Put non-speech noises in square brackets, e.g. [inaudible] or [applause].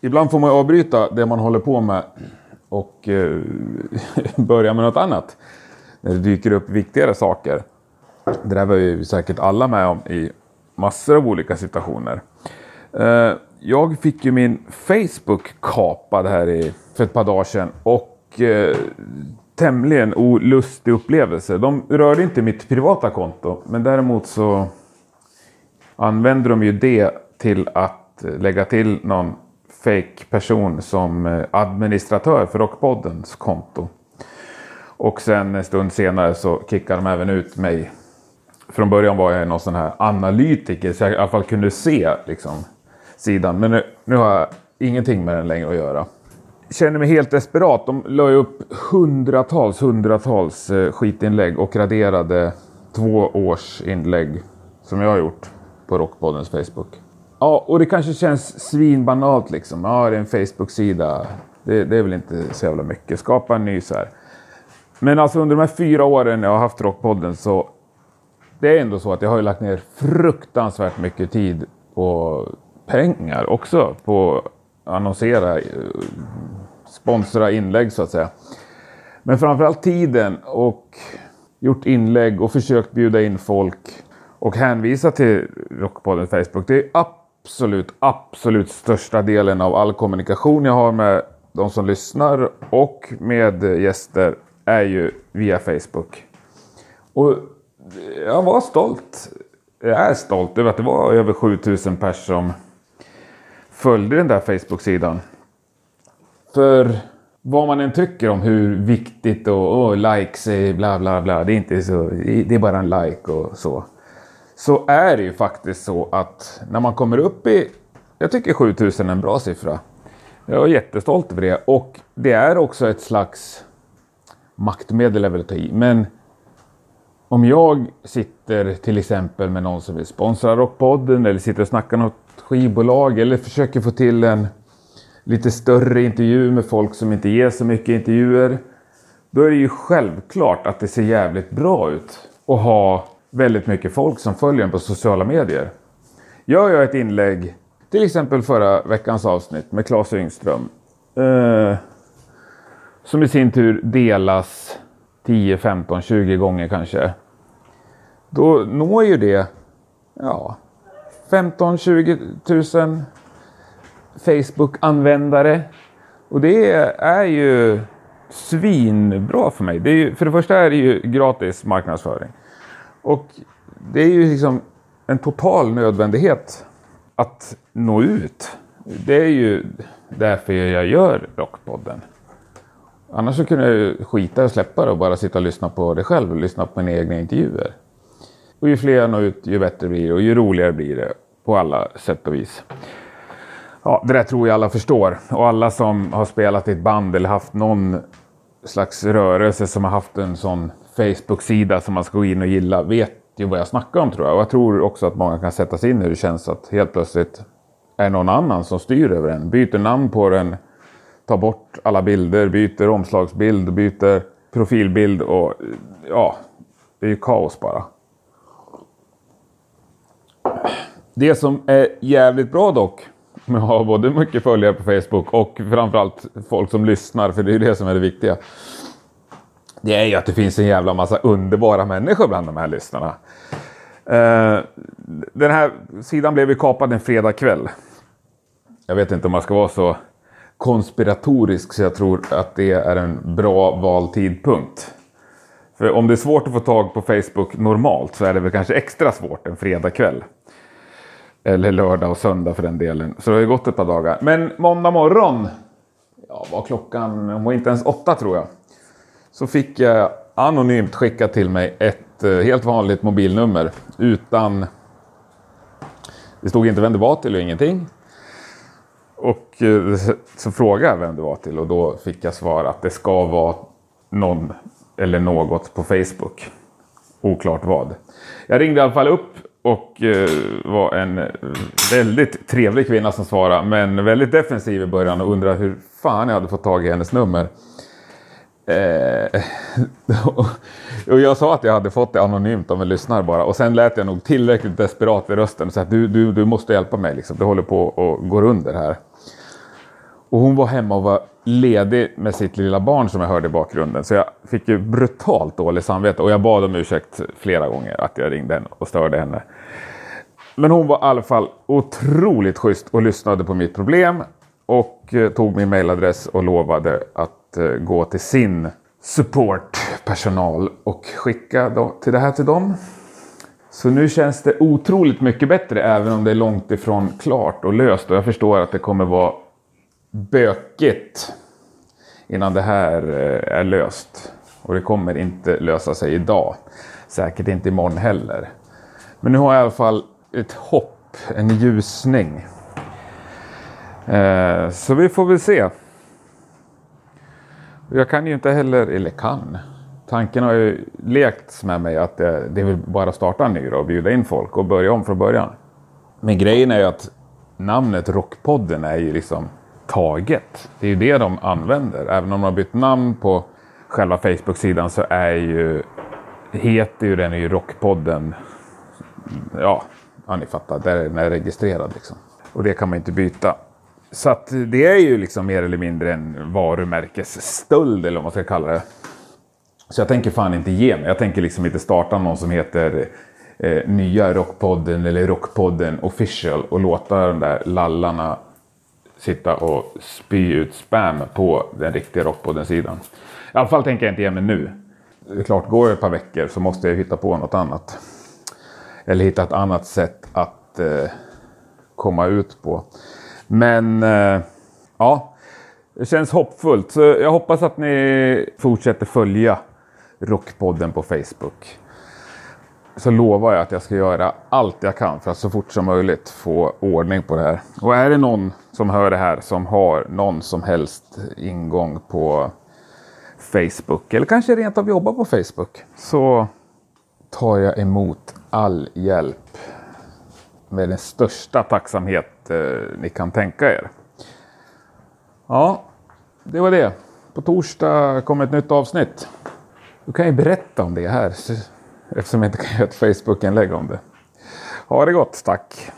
ibland får man avbryta det man håller på med och eh, [laughs] börja med något annat. När det dyker upp viktigare saker. Det där var ju säkert alla med om i massor av olika situationer. Eh, jag fick ju min Facebook kapad här i, för ett par dagar sedan och eh, tämligen olustig upplevelse. De rörde inte mitt privata konto men däremot så använder de ju det till att eh, lägga till någon fake person som eh, administratör för Rockpoddens konto. Och sen en stund senare så kickade de även ut mig. Från början var jag någon sån här analytiker så jag i alla fall kunde se liksom, sidan. Men nu, nu har jag ingenting med den längre att göra. Känner mig helt desperat. De la ju upp hundratals, hundratals eh, skitinlägg och raderade två års inlägg som jag har gjort på Rockpoddens Facebook. Ja, och det kanske känns svinbanalt liksom. Ja, det är en Facebook-sida. Det, det, är väl inte så jävla mycket. Skapa en ny så här. Men alltså under de här fyra åren jag har haft Rockpodden så det är ändå så att jag har lagt ner fruktansvärt mycket tid och pengar också. På att annonsera, eh, sponsra inlägg så att säga. Men framförallt tiden och gjort inlägg och försökt bjuda in folk och hänvisa till Rockpodden Facebook. Det är absolut, absolut största delen av all kommunikation jag har med de som lyssnar och med gäster är ju via Facebook. Och jag var stolt. Jag är stolt över att det var över 7000 personer som följde den där Facebook-sidan. För vad man än tycker om hur viktigt och oh, likes är bla bla bla. Det är inte så. Det är bara en like och så så är det ju faktiskt så att när man kommer upp i, jag tycker 7000 är en bra siffra. Jag är jättestolt över det och det är också ett slags maktmedel är väl ta i. Men om jag sitter till exempel med någon som vill sponsra Rockpodden eller sitter och snackar något skivbolag eller försöker få till en lite större intervju med folk som inte ger så mycket intervjuer. Då är det ju självklart att det ser jävligt bra ut att ha väldigt mycket folk som följer en på sociala medier. Gör jag ett inlägg, till exempel förra veckans avsnitt med Claes Yngström, eh, som i sin tur delas 10, 15, 20 gånger kanske. Då når ju det ja, 15, 20 000 Facebook-användare. Och det är ju svinbra för mig. Det är ju, för det första är det ju gratis marknadsföring. Och det är ju liksom en total nödvändighet att nå ut. Det är ju därför jag gör Rockpodden. Annars så kunde jag ju skita och släppa det och bara sitta och lyssna på det själv och lyssna på mina egna intervjuer. Och ju fler jag når ut, ju bättre blir det och ju roligare blir det på alla sätt och vis. Ja, det där tror jag alla förstår. Och alla som har spelat i ett band eller haft någon slags rörelse som har haft en sån Facebook-sida som man ska gå in och gilla vet ju vad jag snackar om tror jag. Och jag tror också att många kan sätta sig in i hur det känns att helt plötsligt är någon annan som styr över en. Byter namn på den, tar bort alla bilder, byter omslagsbild, byter profilbild och ja, det är ju kaos bara. Det som är jävligt bra dock med att ha både mycket följare på Facebook och framförallt folk som lyssnar, för det är ju det som är det viktiga det är ju att det finns en jävla massa underbara människor bland de här lyssnarna. Eh, den här sidan blev ju kapad en fredag kväll. Jag vet inte om man ska vara så konspiratorisk så jag tror att det är en bra vald tidpunkt. För om det är svårt att få tag på Facebook normalt så är det väl kanske extra svårt en fredag kväll. Eller lördag och söndag för den delen. Så det har ju gått ett par dagar. Men måndag morgon, ja var klockan, hon var inte ens åtta tror jag så fick jag anonymt skickat till mig ett eh, helt vanligt mobilnummer utan... Det stod inte vem det var till och ingenting. Och eh, så frågade jag vem det var till och då fick jag svar att det ska vara någon eller något på Facebook. Oklart vad. Jag ringde i alla fall upp och eh, var en väldigt trevlig kvinna som svarade men väldigt defensiv i början och undrade hur fan jag hade fått tag i hennes nummer. Eh, [laughs] och jag sa att jag hade fått det anonymt av en lyssnare bara och sen lät jag nog tillräckligt desperat i rösten så att du, du, du måste hjälpa mig liksom. Det håller på att gå under här. Och hon var hemma och var ledig med sitt lilla barn som jag hörde i bakgrunden. Så jag fick ju brutalt dåligt samvete och jag bad om ursäkt flera gånger att jag ringde henne och störde henne. Men hon var i alla fall otroligt schysst och lyssnade på mitt problem och eh, tog min mailadress och lovade att eh, gå till sin supportpersonal och skicka till det här till dem. Så nu känns det otroligt mycket bättre även om det är långt ifrån klart och löst och jag förstår att det kommer vara bökigt innan det här eh, är löst. Och det kommer inte lösa sig idag. Säkert inte imorgon heller. Men nu har jag i alla fall ett hopp, en ljusning. Eh, så vi får väl se. Jag kan ju inte heller, eller kan. Tanken har ju lekts med mig att det, det vill bara starta en ny och bjuda in folk och börja om från början. Men grejen är ju att namnet Rockpodden är ju liksom taget. Det är ju det de använder. Även om de har bytt namn på själva Facebook-sidan så är ju, heter ju den ju Rockpodden. Ja, ja ni fattar, där den är registrerad liksom. Och det kan man inte byta. Så att det är ju liksom mer eller mindre en varumärkesstöld eller vad man ska kalla det. Så jag tänker fan inte ge mig. Jag tänker liksom inte starta någon som heter eh, Nya Rockpodden eller Rockpodden official och låta de där lallarna sitta och spy ut spam på den riktiga Rockpodden-sidan. I alla fall tänker jag inte ge mig nu. Det är klart, går det ett par veckor så måste jag hitta på något annat. Eller hitta ett annat sätt att eh, komma ut på. Men eh, ja, det känns hoppfullt. Så jag hoppas att ni fortsätter följa Rockpodden på Facebook. Så lovar jag att jag ska göra allt jag kan för att så fort som möjligt få ordning på det här. Och är det någon som hör det här som har någon som helst ingång på Facebook eller kanske rent av jobbar på Facebook så tar jag emot all hjälp med den största tacksamhet eh, ni kan tänka er. Ja, det var det. På torsdag kommer ett nytt avsnitt. Du kan ju berätta om det här eftersom jag inte kan göra ett Facebook-inlägg om det. Ha det gott, tack!